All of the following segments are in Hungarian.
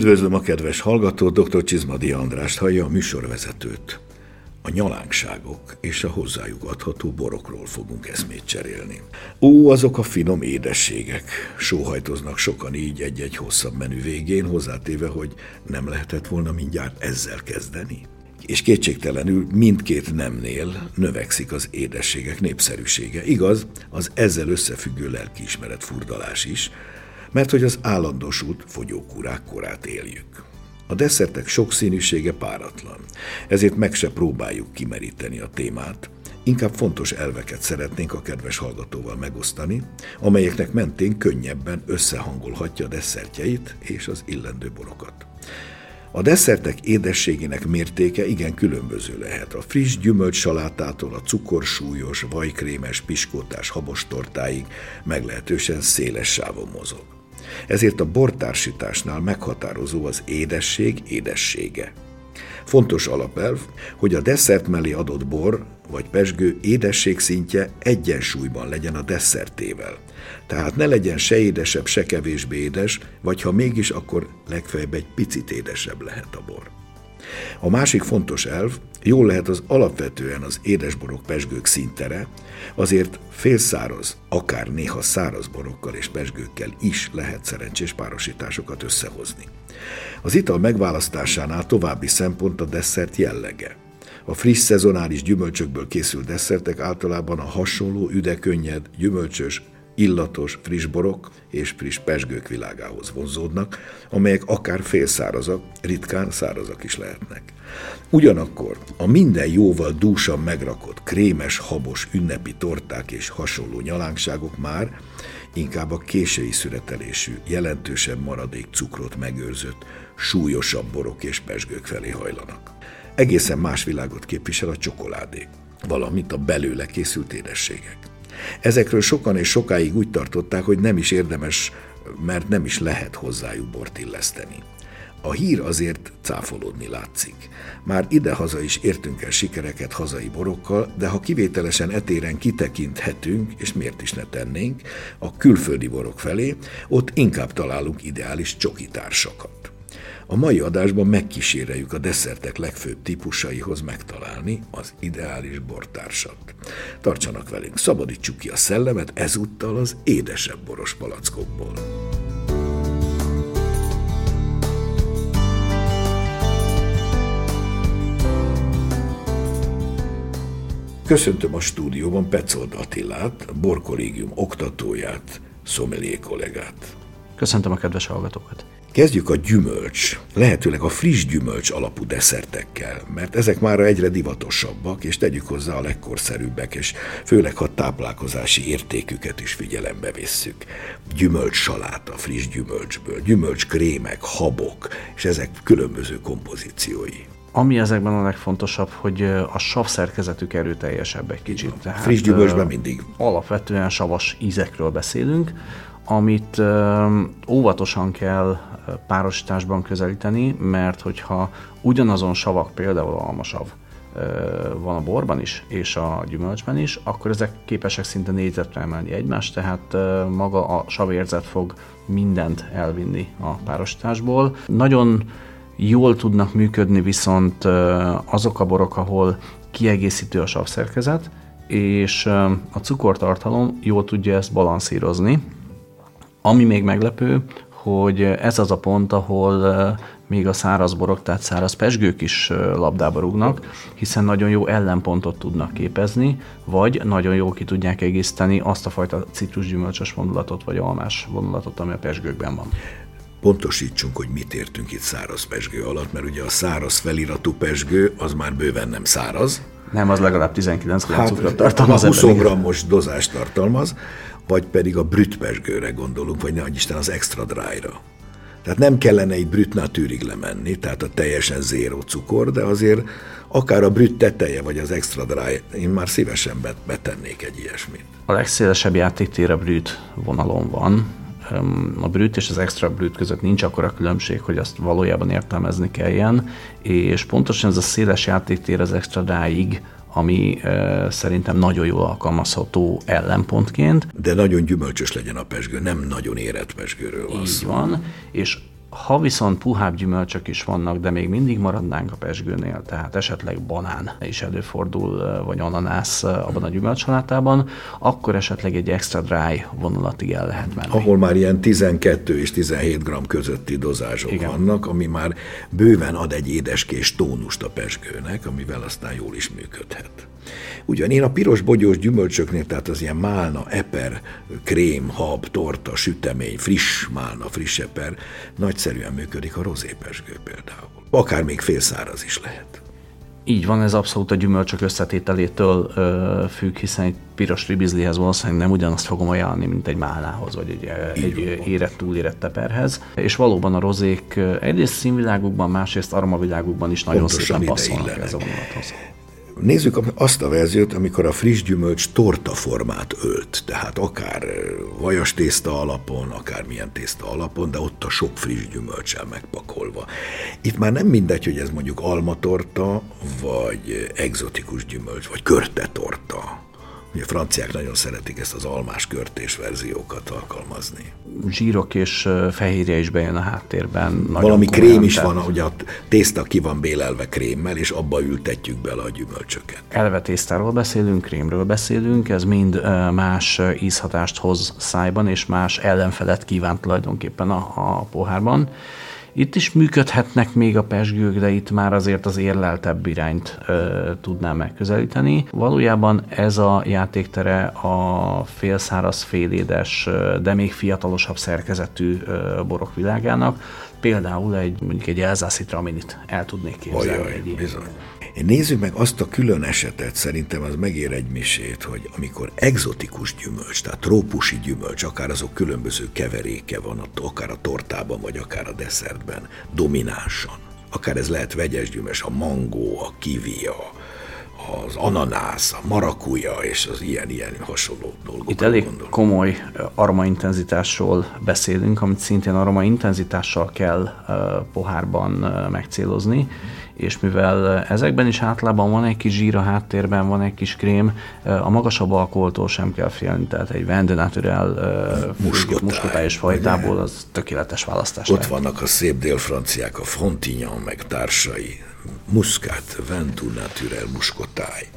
Üdvözlöm a kedves hallgató, dr. Csizmadi Andrást hallja a műsorvezetőt. A nyalánkságok és a hozzájuk adható borokról fogunk eszmét cserélni. Ó, azok a finom édességek. Sóhajtoznak sokan így egy-egy hosszabb menü végén, hozzátéve, hogy nem lehetett volna mindjárt ezzel kezdeni. És kétségtelenül mindkét nemnél növekszik az édességek népszerűsége. Igaz, az ezzel összefüggő lelkiismeret furdalás is, mert hogy az állandósult fogyókúrák korát éljük. A desszertek sokszínűsége páratlan, ezért meg se próbáljuk kimeríteni a témát, inkább fontos elveket szeretnénk a kedves hallgatóval megosztani, amelyeknek mentén könnyebben összehangolhatja a desszertjeit és az illendő borokat. A desszertek édességének mértéke igen különböző lehet. A friss gyümölcs salátától a cukorsúlyos, vajkrémes, piskótás habostortáig meglehetősen széles sávon mozog. Ezért a bortársításnál meghatározó az édesség édessége. Fontos alapelv, hogy a desszert mellé adott bor vagy pesgő édesség szintje egyensúlyban legyen a desszertével. Tehát ne legyen se édesebb, se kevésbé édes, vagy ha mégis, akkor legfeljebb egy picit édesebb lehet a bor. A másik fontos elv, jól lehet az alapvetően az édesborok pesgők szintere, azért félszáraz, akár néha száraz borokkal és pesgőkkel is lehet szerencsés párosításokat összehozni. Az ital megválasztásánál további szempont a desszert jellege. A friss szezonális gyümölcsökből készült desszertek általában a hasonló üdekönnyed, gyümölcsös, illatos, friss borok és friss pesgők világához vonzódnak, amelyek akár félszárazak, ritkán szárazak is lehetnek. Ugyanakkor a minden jóval dúsan megrakott, krémes, habos ünnepi torták és hasonló nyalánkságok már inkább a késői szüretelésű, jelentősen maradék cukrot megőrzött, súlyosabb borok és pesgők felé hajlanak. Egészen más világot képvisel a csokoládé, valamint a belőle készült édességek. Ezekről sokan és sokáig úgy tartották, hogy nem is érdemes, mert nem is lehet hozzájuk bort illeszteni. A hír azért cáfolódni látszik. Már idehaza is értünk el sikereket hazai borokkal, de ha kivételesen etéren kitekinthetünk, és miért is ne tennénk, a külföldi borok felé, ott inkább találunk ideális csokitársakat. A mai adásban megkíséreljük a desszertek legfőbb típusaihoz megtalálni az ideális bortársat. Tartsanak velünk, szabadítsuk ki a szellemet ezúttal az édesebb boros palackokból. Köszöntöm a stúdióban Petzold Attilát, a oktatóját, szomelié kollégát. Köszöntöm a kedves hallgatókat. Kezdjük a gyümölcs, lehetőleg a friss gyümölcs alapú desszertekkel, mert ezek már egyre divatosabbak, és tegyük hozzá a legkorszerűbbek, és főleg ha táplálkozási értéküket is figyelembe vesszük. Gyümölcs saláta, friss gyümölcsből, gyümölcs krémek, habok, és ezek különböző kompozíciói. Ami ezekben a legfontosabb, hogy a sav szerkezetük erőteljesebb egy kicsit. Tehát, friss gyümölcsben mindig. Alapvetően savas ízekről beszélünk, amit óvatosan kell párosításban közelíteni, mert hogyha ugyanazon savak, például almasav, van a borban is, és a gyümölcsben is, akkor ezek képesek szinte négyzetre emelni egymást, tehát maga a savérzet fog mindent elvinni a párosításból. Nagyon jól tudnak működni viszont azok a borok, ahol kiegészítő a savszerkezet, és a cukortartalom jól tudja ezt balanszírozni. Ami még meglepő, hogy ez az a pont, ahol még a száraz borok, tehát száraz pesgők is labdába rúgnak, hiszen nagyon jó ellenpontot tudnak képezni, vagy nagyon jó ki tudják egészíteni azt a fajta citrusgyümölcsös vonulatot, vagy almás vonulatot, ami a pesgőkben van. Pontosítsunk, hogy mit értünk itt száraz pesgő alatt, mert ugye a száraz feliratú pesgő az már bőven nem száraz. Nem, az legalább 19 hát, cukrot tartalmaz. 20 grammos dozást tartalmaz, vagy pedig a brütpesgőre gondolunk, vagy ne Isten az extra dry-ra. Tehát nem kellene egy brüt natűrig lemenni, tehát a teljesen zéró cukor, de azért akár a brüt teteje, vagy az extra dry, én már szívesen betennék egy ilyesmit. A legszélesebb játéktér a brüt vonalon van. A brüt és az extra brüt között nincs akkora különbség, hogy azt valójában értelmezni kelljen, és pontosan ez a széles játéktér az extra dryig ami e, szerintem nagyon jól alkalmazható ellenpontként. De nagyon gyümölcsös legyen a pesgő, nem nagyon érett pesgőről van Így van, és Ha viszont puhább gyümölcsök is vannak, de még mindig maradnánk a pesgőnél, tehát esetleg banán is előfordul, vagy ananász abban a gyümölcsalátában, akkor esetleg egy extra dry vonulatig el lehet menni. Ahol már ilyen 12 és 17 g közötti dozázsok Igen. vannak, ami már bőven ad egy édeskés tónust a pesgőnek, amivel aztán jól is működhet. Ugyan én a piros bogyós gyümölcsöknél, tehát az ilyen málna, eper, krém, hab, torta, sütemény, friss málna, friss eper, nagyszerűen működik a rozépesgő például. Akár még félszáraz is lehet. Így van, ez abszolút a gyümölcsök összetételétől ö, függ, hiszen egy piros ribizlihez valószínűleg nem ugyanazt fogom ajánlani, mint egy málához, vagy egy, egy érett, túlérett teperhez. És valóban a rozék egyrészt színvilágukban, másrészt aromavilágukban is nagyon Pontosan szépen passzolnak ez a vonathoz. Nézzük azt a verziót, amikor a friss gyümölcs torta formát ölt, tehát akár vajas tészta alapon, akár milyen tészta alapon, de ott a sok friss gyümölcsel megpakolva. Itt már nem mindegy, hogy ez mondjuk almatorta, vagy egzotikus gyümölcs, vagy körte torta Ugye a franciák nagyon szeretik ezt az almás körtés verziókat alkalmazni. Zsírok és fehérje is bejön a háttérben. Valami krém is van, hogy a tészta ki van bélelve krémmel, és abba ültetjük bele a gyümölcsöket. Elve tésztáról beszélünk, krémről beszélünk, ez mind más ízhatást hoz szájban, és más ellenfelet kívánt tulajdonképpen a, a pohárban. Itt is működhetnek még a pesgők, de itt már azért az érleltebb irányt ö, tudnám megközelíteni. Valójában ez a játéktere a félszáraz, félédes, de még fiatalosabb szerkezetű borok világának. Például egy mondjuk egy elzászi traminit el tudnék képzelni. Ajaj, egy bizony. Nézzük meg azt a külön esetet, szerintem az megér egy misét, hogy amikor egzotikus gyümölcs, tehát trópusi gyümölcs, akár azok különböző keveréke van, akár a tortában, vagy akár a desszertben, dominánsan. Akár ez lehet vegyes gyümölcs, a mangó, a kivi, a, az ananász, a marakuja és az ilyen-ilyen hasonló dolgok. Itt elég gondolom. komoly aromaintenzitásról beszélünk, amit szintén aromaintenzitással kell pohárban megcélozni, és mivel ezekben is általában van egy kis zsír a háttérben, van egy kis krém, a magasabb alkoholtól sem kell félni, tehát egy Vende Naturel muskotályos fajtából az tökéletes választás. Ott lehet. vannak a szép dél-franciák, a Frontignan meg társai, muszkát, Ventu Naturel muskotály.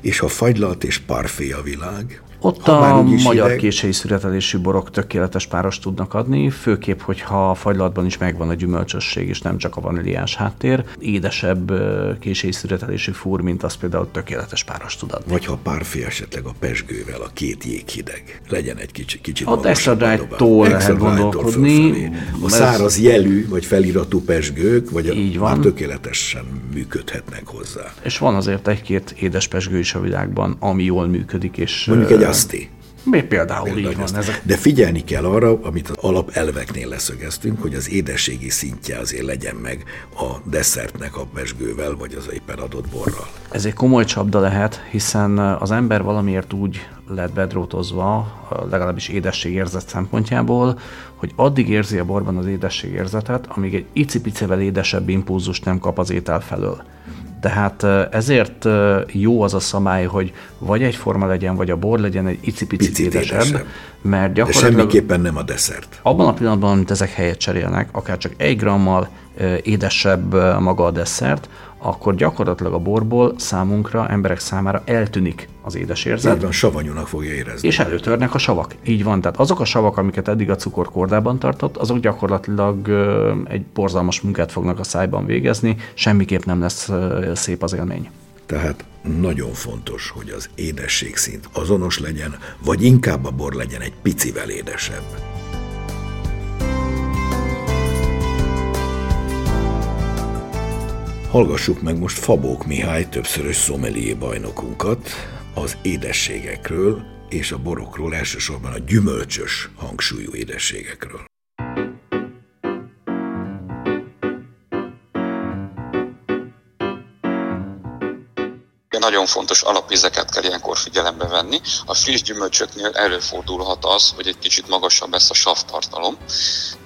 És ha fagylalt és parfé a világ, ott ha a magyar hideg... késői születelésű borok tökéletes páros tudnak adni, főképp, hogyha a fagylatban is megvan a gyümölcsösség, és nem csak a vaníliás háttér. Édesebb késői születelésű fúr, mint az például tökéletes páros tud adni. Vagy ha párfi esetleg a pesgővel, a két jéghideg. Legyen egy kicsi, kicsit Ott extra dry tól lehet gondolkodni. A száraz jelű, vagy feliratú pesgők, vagy Így van. már tökéletesen működhetnek hozzá. És van azért egy-két édes pesgő is a világban, ami jól működik, és Mondjuk egy fogyaszti. Mi például így van. Ezek... De figyelni kell arra, amit az alapelveknél leszögeztünk, hogy az édességi szintje azért legyen meg a desszertnek a pesgővel, vagy az éppen adott borral. Ez egy komoly csapda lehet, hiszen az ember valamiért úgy lett bedrótozva, legalábbis édességérzet szempontjából, hogy addig érzi a borban az édességérzetet, amíg egy icipicivel édesebb impulzust nem kap az étel felől. Tehát ezért jó az a szabály, hogy vagy egyforma legyen, vagy a bor legyen egy icipicit édesebb, édesebb, mert gyakorlatilag... De semmiképpen nem a desszert. Abban a pillanatban, amit ezek helyet cserélnek, akár csak egy grammal édesebb maga a desszert, akkor gyakorlatilag a borból számunkra, emberek számára eltűnik az édes érzet. Így van, savanyúnak fogja érezni. És előtörnek a savak. Így van, tehát azok a savak, amiket eddig a cukor kordában tartott, azok gyakorlatilag egy borzalmas munkát fognak a szájban végezni, semmiképp nem lesz szép az élmény. Tehát nagyon fontos, hogy az édesség szint azonos legyen, vagy inkább a bor legyen egy picivel édesebb. Hallgassuk meg most Fabók Mihály többszörös szomelié bajnokunkat az édességekről és a borokról, elsősorban a gyümölcsös hangsúlyú édességekről. Nagyon fontos alapvizeket kell ilyenkor figyelembe venni. A friss gyümölcsöknél előfordulhat az, hogy egy kicsit magasabb lesz a savtartalom.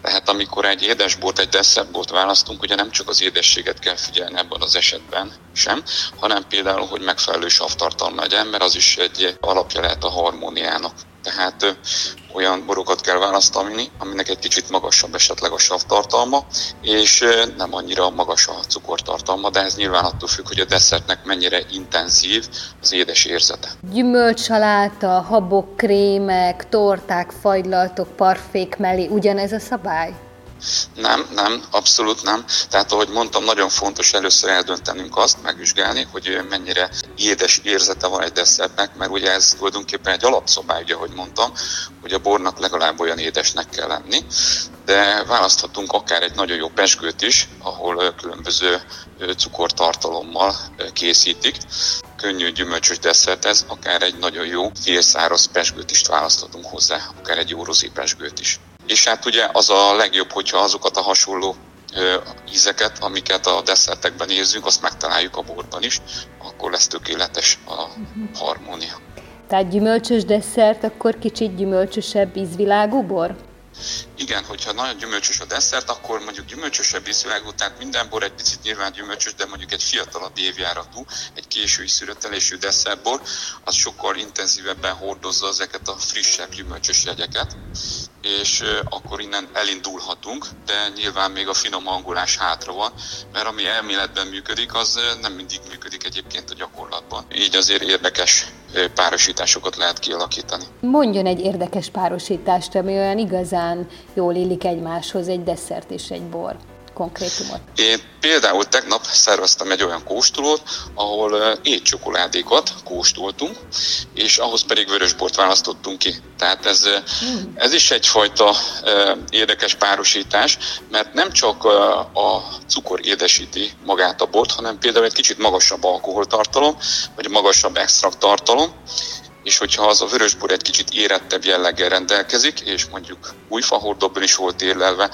Tehát amikor egy édesbort, egy desszertbort választunk, ugye nem csak az édességet kell figyelni ebben az esetben sem, hanem például, hogy megfelelő savtartalom legyen, mert az is egy alapja lehet a harmóniának. Tehát olyan borokat kell választani, aminek egy kicsit magasabb esetleg a savtartalma, és nem annyira magas a cukortartalma, de ez nyilván attól függ, hogy a desszertnek mennyire intenzív az édes érzete. Gyümölcsaláta, habok, krémek, torták, fagylaltok, parfék mellé ugyanez a szabály? Nem, nem, abszolút nem. Tehát ahogy mondtam, nagyon fontos először eldöntenünk azt, megvizsgálni, hogy mennyire édes érzete van egy desszertnek, mert ugye ez tulajdonképpen egy alapszabály, ugye, ahogy mondtam, hogy a bornak legalább olyan édesnek kell lenni, de választhatunk akár egy nagyon jó pesgőt is, ahol különböző cukortartalommal készítik. Könnyű gyümölcsös desszert ez, akár egy nagyon jó félszáraz pesgőt is választhatunk hozzá, akár egy jó rozé pesgőt is. És hát ugye az a legjobb, hogyha azokat a hasonló ízeket, amiket a desszertekben érzünk, azt megtaláljuk a borban is, akkor lesz tökéletes a harmónia. Tehát gyümölcsös desszert, akkor kicsit gyümölcsösebb ízvilágú bor? Igen, hogyha nagyon gyümölcsös a desszert, akkor mondjuk gyümölcsösebb ízvilágú, tehát minden bor egy picit nyilván gyümölcsös, de mondjuk egy fiatalabb évjáratú, egy késői szüretelésű desszertbor, az sokkal intenzívebben hordozza ezeket a frissebb gyümölcsös jegyeket, és akkor innen elindulhatunk, de nyilván még a finom hangolás hátra van, mert ami elméletben működik, az nem mindig működik egyébként a gyakorlatban. Így azért érdekes párosításokat lehet kialakítani. Mondjon egy érdekes párosítást, ami olyan igazán jól illik egymáshoz, egy desszert és egy bor konkrétumot? Én például tegnap szerveztem egy olyan kóstolót, ahol étcsokoládékat kóstoltunk, és ahhoz pedig vörösbort választottunk ki. Tehát ez, hmm. ez is egyfajta érdekes párosítás, mert nem csak a cukor édesíti magát a bort, hanem például egy kicsit magasabb alkoholtartalom, vagy magasabb extrakt tartalom, és hogyha az a vörösbor egy kicsit érettebb jelleggel rendelkezik, és mondjuk új fahordóban is volt érlelve,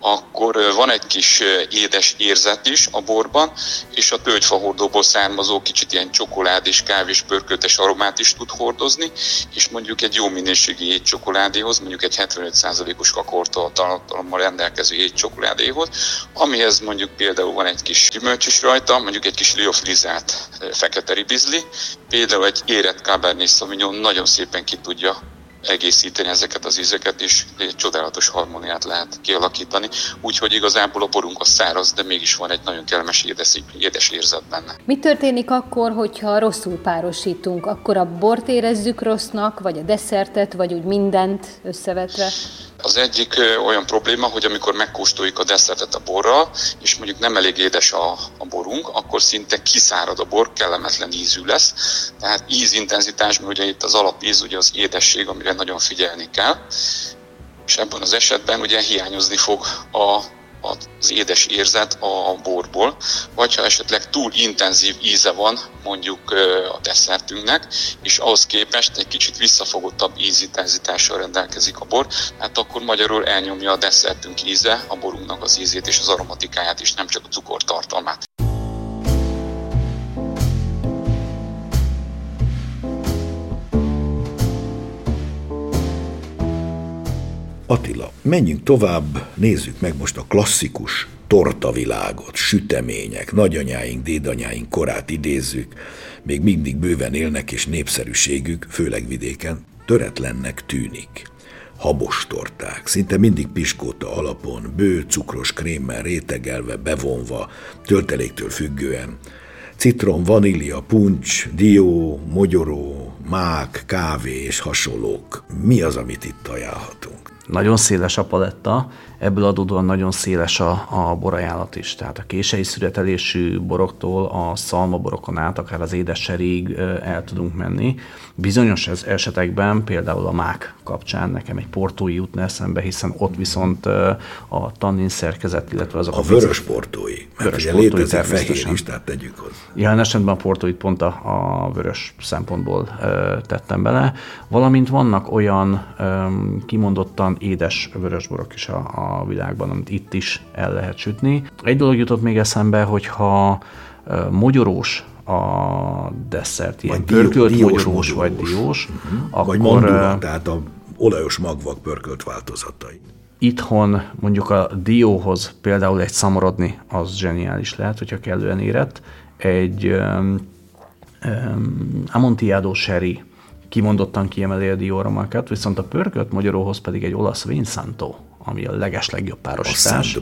akkor van egy kis édes érzet is a borban, és a tölgyfahordóból származó kicsit ilyen csokolád és kávés pörköltes aromát is tud hordozni, és mondjuk egy jó minőségi étcsokoládéhoz, mondjuk egy 75%-os kakortartalommal rendelkező étcsokoládéhoz, amihez mondjuk például van egy kis gyümölcs is rajta, mondjuk egy kis liofrizált fekete ribizli, például egy érett Cabernet Sauvignon nagyon szépen ki tudja egészíteni ezeket az ízeket, és egy csodálatos harmóniát lehet kialakítani. Úgyhogy igazából a borunk a száraz, de mégis van egy nagyon kellemes édes, édes érzet benne. Mi történik akkor, hogyha rosszul párosítunk? Akkor a bort érezzük rossznak, vagy a desszertet, vagy úgy mindent összevetve? Az egyik olyan probléma, hogy amikor megkóstoljuk a desszertet a borral, és mondjuk nem elég édes a, a borunk, akkor szinte kiszárad a bor, kellemetlen ízű lesz. Tehát ízintenzitás, mert ugye itt az alapíz, ugye az édesség, amire nagyon figyelni kell. És ebben az esetben ugye hiányozni fog a az édes érzet a borból, vagy ha esetleg túl intenzív íze van mondjuk a desszertünknek, és ahhoz képest egy kicsit visszafogottabb ízintenzitással rendelkezik a bor, hát akkor magyarul elnyomja a desszertünk íze, a borunknak az ízét és az aromatikáját is, nem csak a cukortartalmát. Attila, menjünk tovább, nézzük meg most a klasszikus tortavilágot, sütemények, nagyanyáink, dédanyáink korát idézzük, még mindig bőven élnek, és népszerűségük, főleg vidéken, töretlennek tűnik. Habos torták, szinte mindig piskóta alapon, bő, cukros krémmel rétegelve, bevonva, tölteléktől függően, citrom, vanília, puncs, dió, mogyoró, mák, kávé és hasonlók. Mi az, amit itt ajánlhatunk? Nagyon széles a paletta, ebből adódóan nagyon széles a, a borajánlat is. Tehát a kései szüretelésű boroktól a szalmaborokon át, akár az édesserig el tudunk menni. Bizonyos esetekben, például a mák kapcsán nekem egy portói jutna eszembe, hiszen ott viszont a tannin szerkezet, illetve azok a... A vörös portói, mert vörös ugye portói létezik fehér is, tehát tegyük hozzá. Jelen esetben a portóit pont a, a vörös szempontból ö, tettem bele, valamint vannak olyan ö, kimondottan édes vörösborok is a, a világban, amit itt is el lehet sütni. Egy dolog jutott még eszembe, hogyha mogyorós a desszert, ilyen vagy pörkölt dió, diós, mogyorós, vagy diós, uh-huh. akkor, vagy mandula, tehát a olajos magvak pörkölt változatai. Itthon mondjuk a dióhoz például egy szamorodni, az zseniális lehet, hogyha kellően érett. Egy um, um, Amontillado sherry kimondottan kiemeli a dioramákat, viszont a pörkölt magyaróhoz pedig egy olasz Vinsanto, ami a leges legjobb párosítás. A.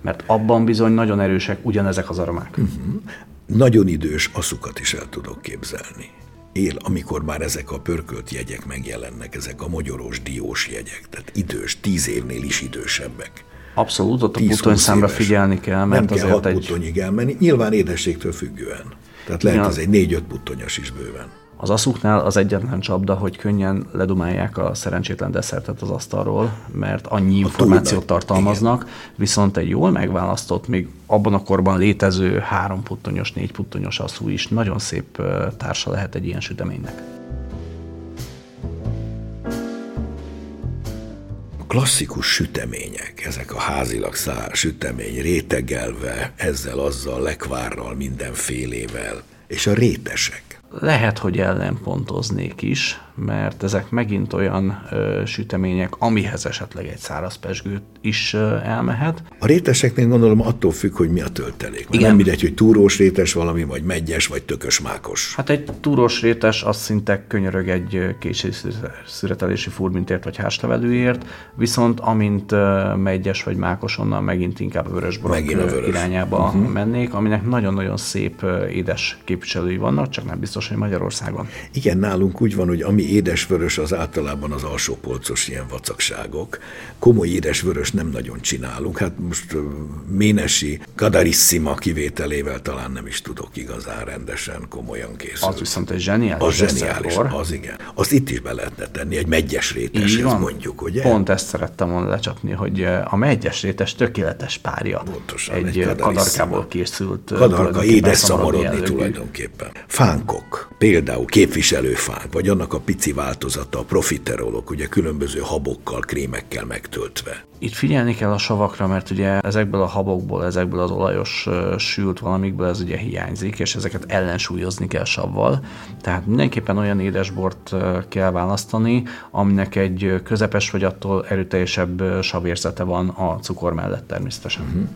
Mert abban bizony nagyon erősek ugyanezek az aromák. Uh-huh. Nagyon idős aszukat is el tudok képzelni. Él, amikor már ezek a pörkölt jegyek megjelennek, ezek a magyarós diós jegyek, tehát idős, tíz évnél is idősebbek. Abszolút, ott a puttonyszámra figyelni kell, mert Nem kell hat egy... puttonyig elmenni, nyilván édességtől függően. Tehát lehet ja. ez egy négy-öt puttonyos is bőven. Az aszuknál az egyetlen csapda, hogy könnyen ledumálják a szerencsétlen desszertet az asztalról, mert annyi információt tartalmaznak, viszont egy jól megválasztott, még abban a korban létező három puttonyos, négy puttonyos aszú is nagyon szép társa lehet egy ilyen süteménynek. klasszikus sütemények, ezek a házilag szár sütemény, rétegelve, ezzel, azzal, lekvárral, mindenfélével, és a rétesek. Lehet, hogy ellenpontoznék is, mert ezek megint olyan ö, sütemények, amihez esetleg egy száraz pesgőt is ö, elmehet. A réteseknél gondolom attól függ, hogy mi a töltelék. Igen. Nem mindegy, hogy túrós rétes valami, vagy megyes, vagy tökös mákos. Hát egy túrós rétes az szinte könyörög egy késő szüretelési furmintért, vagy házlevelőért, viszont amint ö, megyes vagy mákos, onnan megint inkább a vörös a vörös. irányába uh-huh. mennék, aminek nagyon-nagyon szép édes képviselői vannak, csak nem biztos, hogy Magyarországon. Igen, nálunk úgy van, hogy ami ami édesvörös az általában az alsó polcos ilyen vacakságok. Komoly édesvörös nem nagyon csinálunk. Hát most Ménesi, Kadarissima kivételével talán nem is tudok igazán rendesen, komolyan készülni. Az viszont egy zseniális. Az zseniális, az igen. Azt itt is be lehetne tenni, egy megyes réteshez mondjuk, ugye? Pont ezt szerettem volna lecsapni, hogy a megyes rétes tökéletes párja. Pontosan, egy, egy kadarkából készült. Kadarka édes szamorodni tulajdonképpen. Fánkok, például képviselőfánk, vagy annak a pici változata, a profiterolok, ugye különböző habokkal, krémekkel megtöltve. Itt figyelni kell a savakra, mert ugye ezekből a habokból, ezekből az olajos sült valamikből ez ugye hiányzik, és ezeket ellensúlyozni kell savval. Tehát mindenképpen olyan édesbort kell választani, aminek egy közepes vagy attól erőteljesebb savérzete van a cukor mellett természetesen. Uh-huh.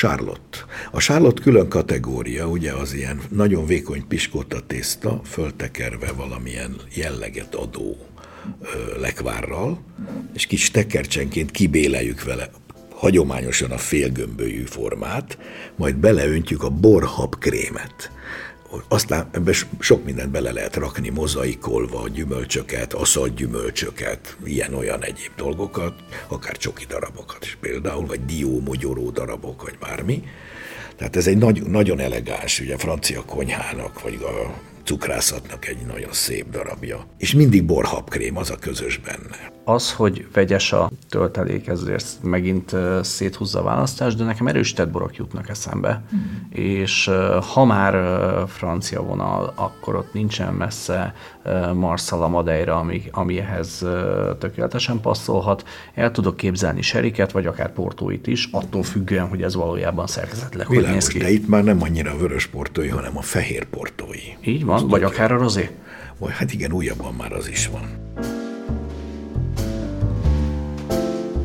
Charlotte. A Charlotte külön kategória, ugye az ilyen nagyon vékony piskóta tészta, föltekerve valamilyen jelleget adó lekvárral, és kis tekercsenként kibéleljük vele hagyományosan a félgömbölyű formát, majd beleöntjük a borhab krémet. Aztán ebbe sok mindent bele lehet rakni, mozaikolva, gyümölcsöket, aszalt gyümölcsöket, ilyen-olyan egyéb dolgokat, akár csoki darabokat is például, vagy dió, mogyoró darabok, vagy bármi. Tehát ez egy nagy, nagyon elegáns, ugye francia konyhának, vagy a cukrászatnak egy nagyon szép darabja. És mindig borhabkrém, az a közös benne. Az, hogy vegyes a töltelék, ezért megint széthúzza a választást, de nekem erősített borok jutnak eszembe. Mm. És ha már francia vonal, akkor ott nincsen messze Marsala Madeira, ami, ami ehhez tökéletesen passzolhat. El tudok képzelni seriket, vagy akár portóit is, attól függően, hogy ez valójában szerkezetileg hogy néz ki. De itt már nem annyira a vörös portói, hanem a fehér portói. Így van, Azt vagy akár a rozé. Vagy hát igen, újabban már az is van.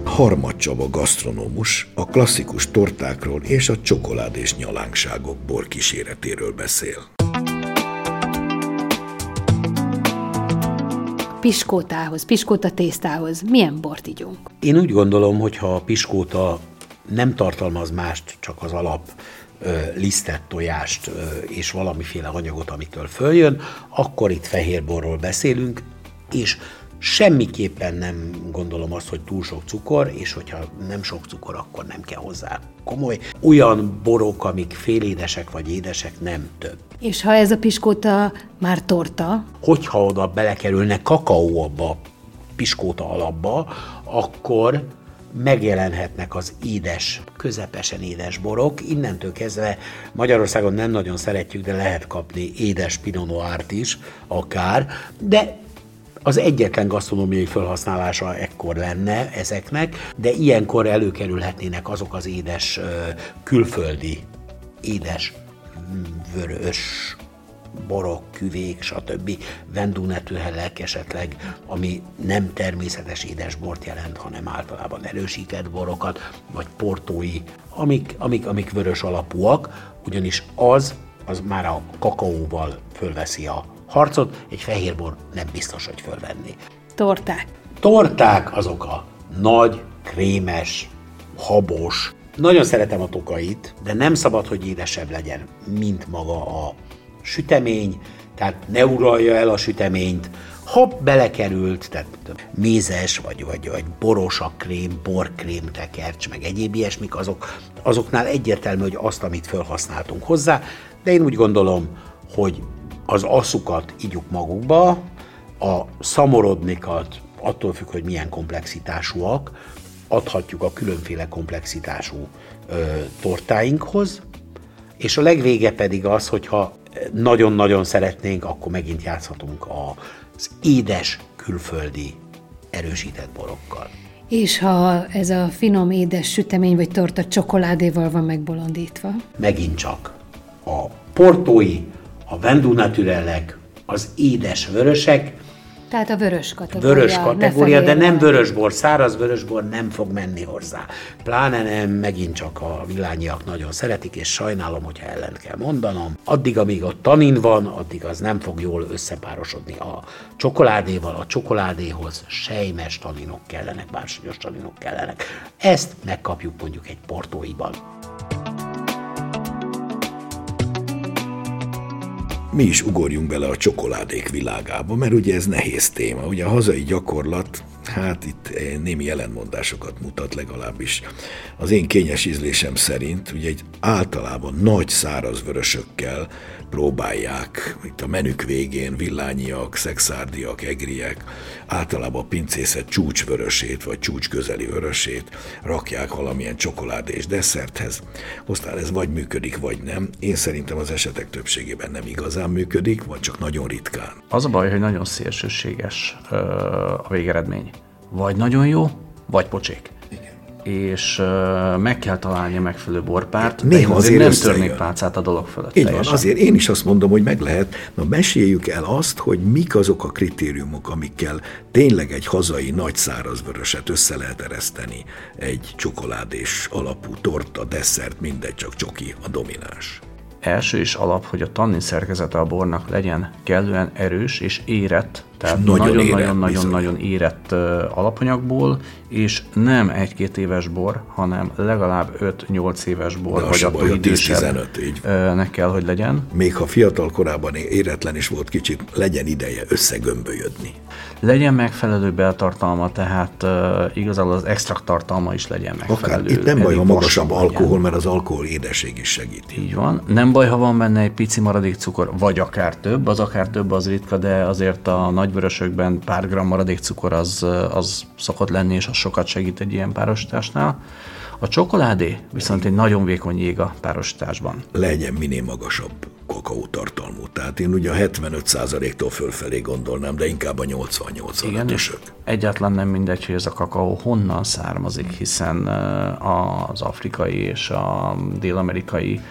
Harmad Csaba gasztronómus a klasszikus tortákról és a csokoládés nyalánkságok bor kíséretéről beszél. Piskótához, piskóta tésztához milyen bort igyunk? Én úgy gondolom, hogy ha a piskóta nem tartalmaz mást, csak az alap lisztet, tojást és valamiféle anyagot, amitől följön, akkor itt fehérborról beszélünk, és semmiképpen nem gondolom azt, hogy túl sok cukor, és hogyha nem sok cukor, akkor nem kell hozzá komoly. Olyan borok, amik félédesek vagy édesek, nem több. És ha ez a piskóta már torta? Hogyha oda belekerülne kakaó abba piskóta alapba, akkor megjelenhetnek az édes, közepesen édes borok. Innentől kezdve Magyarországon nem nagyon szeretjük, de lehet kapni édes Pinot Noir-t is, akár, de az egyetlen gasztronómiai felhasználása ekkor lenne ezeknek, de ilyenkor előkerülhetnének azok az édes külföldi édes vörös borok, küvék, stb. vendúnetőhellek esetleg, ami nem természetes édesbort jelent, hanem általában erősített borokat, vagy portói, amik, amik, amik vörös alapúak, ugyanis az, az már a kakaóval fölveszi a harcot, egy fehérbor nem biztos, hogy fölvenni. Torták. Torták azok a nagy, krémes, habos. Nagyon szeretem a tokait, de nem szabad, hogy édesebb legyen, mint maga a sütemény, tehát ne uralja el a süteményt, ha belekerült, tehát mézes, vagy, vagy, vagy boros a krém, borkrém, tekercs, meg egyéb ilyesmik, azok, azoknál egyértelmű, hogy azt, amit felhasználtunk hozzá, de én úgy gondolom, hogy az asszukat igyuk magukba, a szamorodnikat, attól függ, hogy milyen komplexitásúak, adhatjuk a különféle komplexitású ö, tortáinkhoz, és a legvége pedig az, hogyha nagyon-nagyon szeretnénk, akkor megint játszhatunk az édes külföldi erősített borokkal. És ha ez a finom édes sütemény vagy torta csokoládéval van megbolondítva? Megint csak a portói, a vendú naturellek, az édes vörösek, tehát a vörös kategória. Vörös kategória, de nem vörösbor, száraz vörösbor nem fog menni hozzá. Pláne nem, megint csak a villányiak nagyon szeretik, és sajnálom, hogyha ellen kell mondanom. Addig, amíg ott tanin van, addig az nem fog jól összepárosodni a csokoládéval. A csokoládéhoz sejmes taninok kellenek, bársonyos taninok kellenek. Ezt megkapjuk mondjuk egy portóiban. Mi is ugorjunk bele a csokoládék világába, mert ugye ez nehéz téma. Ugye a hazai gyakorlat, hát itt némi jelenmondásokat mutat legalábbis. Az én kényes ízlésem szerint ugye egy általában nagy száraz vörösökkel próbálják itt a menük végén villányiak, szexárdiak, egriek, általában a pincészet csúcsvörösét vagy csúcs közeli vörösét rakják valamilyen csokoládés desszerthez. Aztán ez vagy működik, vagy nem. Én szerintem az esetek többségében nem igazán működik, vagy csak nagyon ritkán. Az a baj, hogy nagyon szélsőséges a végeredmény. Vagy nagyon jó, vagy pocsék és uh, meg kell találni a megfelelő borpárt, Néha azért, azért nem törnék pálcát a dolog fölött. Így van, azért én is azt mondom, hogy meg lehet. Na meséljük el azt, hogy mik azok a kritériumok, amikkel tényleg egy hazai nagy szárazvöröset össze lehet ereszteni egy csokoládés alapú torta, desszert, mindegy, csak csoki a domináns. Első és alap, hogy a tannin szerkezete a bornak legyen kellően erős és érett, tehát nagyon-nagyon-nagyon érett alapanyagból, és nem egy-két éves bor, hanem legalább 5-8 éves bor, De vagy attól idősebb nek kell, hogy legyen. Még ha fiatal korában éretlen is volt kicsit, legyen ideje összegömbölyödni. Legyen megfelelő beltartalma, tehát uh, igazából az extrakt tartalma is legyen megfelelő. Akár, itt nem baj, ha magasabb alkohol, legyen. mert az alkohol édesség is segít. Így van. Nem baj, ha van benne egy pici maradék cukor, vagy akár több, az akár több az ritka, de azért a nagyvörösökben pár gram maradék cukor az, az szokott lenni, és az sokat segít egy ilyen párosításnál. A csokoládé viszont egy nagyon vékony jég a párosításban. Legyen minél magasabb kakaó tartalmú. Tehát én ugye a 75%-tól fölfelé gondolnám, de inkább a 88 Igen, és egyáltalán nem mindegy, hogy ez a kakaó honnan származik, hiszen az afrikai és a dél-amerikai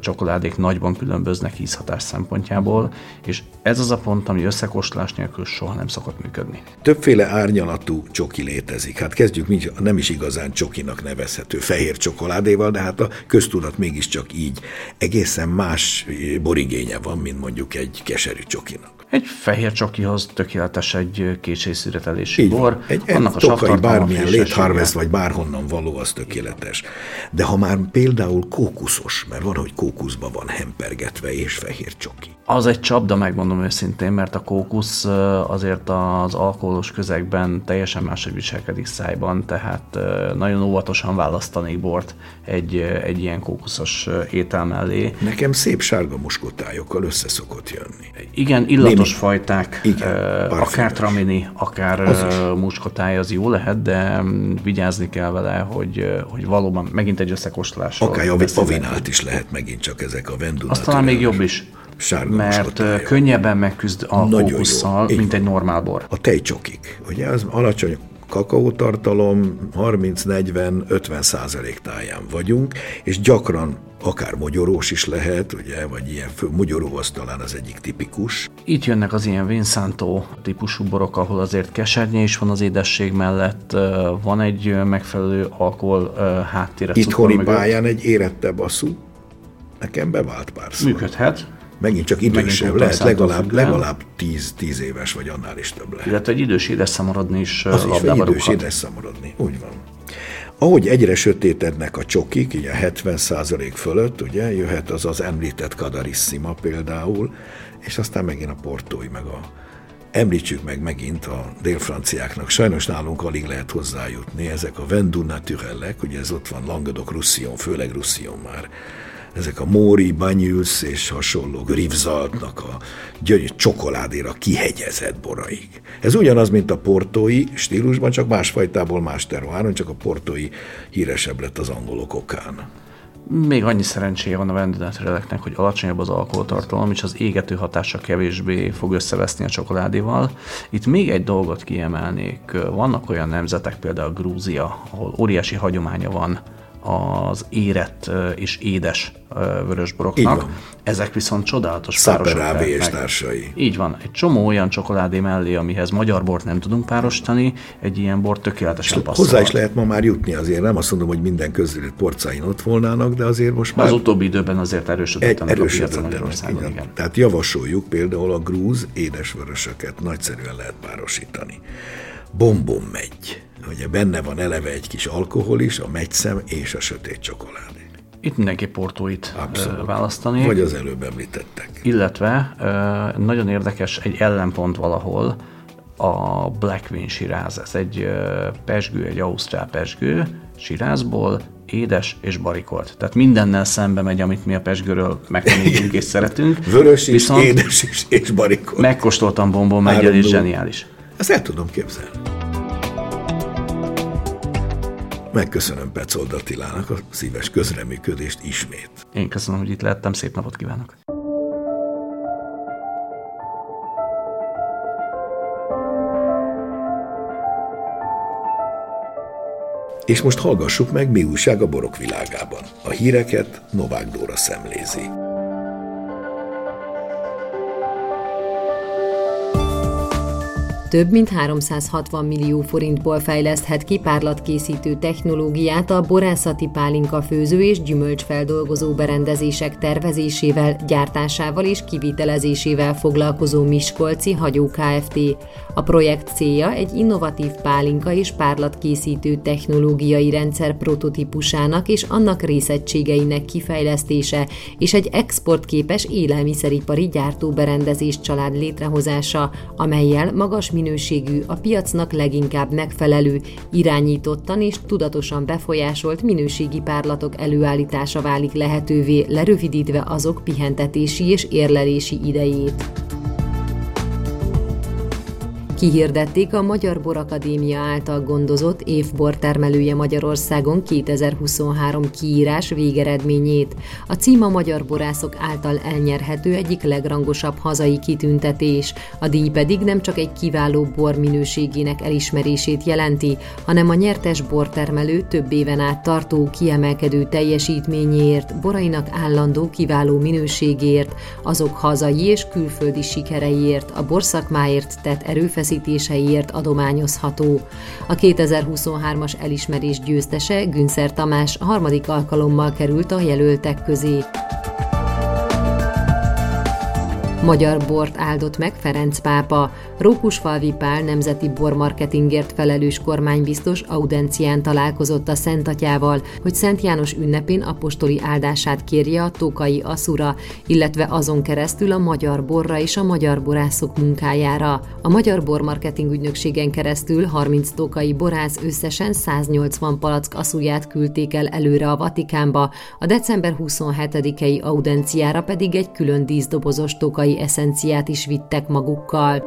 csokoládék nagyban különböznek ízhatás szempontjából, és ez az a pont, ami összekóstolás nélkül soha nem szokott működni. Többféle árnyalatú csoki létezik. Hát kezdjük nem is igazán csokinak nevezhető fehér csokoládéval, de hát a köztudat mégiscsak így egészen más borigénye van, mint mondjuk egy keserű csokinak. Egy fehér csokihoz tökéletes egy kétségszüretelési bor. Egy, Annak a tokai, bármilyen late harvest, vagy bárhonnan való, az tökéletes. De ha már például kókuszos, mert van, hogy kókuszban van hempergetve és fehér csoki. Az egy csapda, megmondom őszintén, mert a kókusz azért az alkoholos közegben teljesen máshogy viselkedik szájban, tehát nagyon óvatosan választanék bort egy, egy ilyen kókuszos étel mellé. Nekem szép sárga muskotájokkal össze szokott jönni. Igen, illatos Némi. fajták, Igen, akár tramini, akár muskotáj az jó lehet, de mm, vigyázni kell vele, hogy, hogy valóban megint egy összekóstolás. Akár a pavinált is lehet megint csak ezek a vendulát. Azt talán még jobb is sárga Mert könnyebben megküzd a Nagyon kókusszal, mint egy normál bor. A tejcsokik, ugye az alacsony kakaótartalom 30-40-50 százalék táján vagyunk, és gyakran akár mogyorós is lehet, ugye, vagy ilyen fő, mogyoró az talán az egyik tipikus. Itt jönnek az ilyen Vinsanto típusú borok, ahol azért kesernyé is van az édesség mellett, van egy megfelelő alkohol háttére. Itthoni pályán egy érettebb asszú nekem bevált pár Működhet megint csak idősebb, lehet legalább, legalább 10, 10 éves, vagy annál is több lehet. Illetve egy idős édesszamorodni is Az is egy idős édesszamorodni, úgy van. Ahogy egyre sötétednek a csokik, így a 70% fölött, ugye, jöhet az az említett Kadarissima például, és aztán megint a portói, meg a Említsük meg megint a délfranciáknak, sajnos nálunk alig lehet hozzájutni, ezek a Vendu Naturellek, ugye ez ott van Languedoc Roussillon, főleg Roussillon már, ezek a Móri, Banyuls és hasonló Grivzaltnak a gyönyörű csokoládéra kihegyezett boraik. Ez ugyanaz, mint a portói stílusban, csak másfajtából más terroáron, csak a portói híresebb lett az angolok okán. Még annyi szerencséje van a vendégletreleknek, hogy alacsonyabb az alkoholtartalom, és az égető hatása kevésbé fog összeveszni a csokoládéval. Itt még egy dolgot kiemelnék. Vannak olyan nemzetek, például Grúzia, ahol óriási hagyománya van az érett és édes vörösboroknak. Ezek viszont csodálatos párosok és társai. Így van. Egy csomó olyan csokoládé mellé, amihez magyar bort nem tudunk párosítani, egy ilyen bort tökéletesen passzol. Hozzá is lehet ma már jutni azért. Nem azt mondom, hogy minden közülött porcain ott volnának, de azért most már... Az utóbbi időben azért erősödöttenek erősödött a Magyarországon. Igen. igen. Tehát javasoljuk például a grúz édesvörösöket nagyszerűen lehet párosítani. Bombom megy Ugye benne van eleve egy kis alkohol is, a megyszem és a sötét csokoládé. Itt mindenki portóit Abszolút. választani. Vagy az előbb említettek. Illetve nagyon érdekes egy ellenpont valahol, a Black Win siráz. Ez egy pesgő, egy ausztrál pesgő sirázból, édes és barikolt. Tehát mindennel szembe megy, amit mi a pesgőről megtanítunk és szeretünk. Vörös is, Viszont édes is, és barikolt. Megkóstoltam bombon megyel, és zseniális. Ezt el tudom képzelni. Megköszönöm Pecold Attilának a szíves közreműködést ismét. Én köszönöm, hogy itt lettem, szép napot kívánok! És most hallgassuk meg, mi újság a borok világában. A híreket Novák Dóra szemlézi. Több mint 360 millió forintból fejleszthet ki párlatkészítő technológiát a borászati pálinka főző és gyümölcsfeldolgozó berendezések tervezésével, gyártásával és kivitelezésével foglalkozó Miskolci Hagyó Kft. A projekt célja egy innovatív pálinka és párlatkészítő technológiai rendszer prototípusának és annak részegységeinek kifejlesztése és egy exportképes élelmiszeripari gyártóberendezés család létrehozása, amelyel magas minőségű minőségű, a piacnak leginkább megfelelő, irányítottan és tudatosan befolyásolt minőségi párlatok előállítása válik lehetővé, lerövidítve azok pihentetési és érlelési idejét. Kihirdették a Magyar Borakadémia által gondozott évbor termelője Magyarországon 2023 kiírás végeredményét. A cím a magyar borászok által elnyerhető egyik legrangosabb hazai kitüntetés. A díj pedig nem csak egy kiváló bor minőségének elismerését jelenti, hanem a nyertes bortermelő több éven át tartó kiemelkedő teljesítményéért, borainak állandó kiváló minőségéért, azok hazai és külföldi sikereiért, a borszakmáért tett erőfeszítésért, erőfeszítéseiért adományozható. A 2023-as elismerés győztese Günszer Tamás harmadik alkalommal került a jelöltek közé. Magyar bort áldott meg Ferenc pápa. Rókusfalvi Pál nemzeti bormarketingért felelős kormánybiztos audencián találkozott a Szent Atyával, hogy Szent János ünnepén apostoli áldását kérje a Tókai Aszura, illetve azon keresztül a magyar borra és a magyar borászok munkájára. A Magyar Bormarketing ügynökségen keresztül 30 tókai borász összesen 180 palack aszuját küldték el előre a Vatikánba, a december 27-i audenciára pedig egy külön díszdobozos tókai tókai eszenciát is vittek magukkal.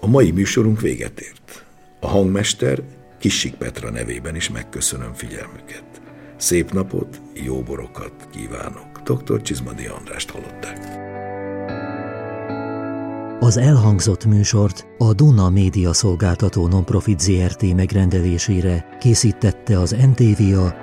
A mai műsorunk véget ért. A hangmester Kissik Petra nevében is megköszönöm figyelmüket. Szép napot, jó borokat kívánok. Dr. Csizmadi Andrást hallották. Az elhangzott műsort a Duna Média Szolgáltató Nonprofit ZRT. megrendelésére készítette az NTVA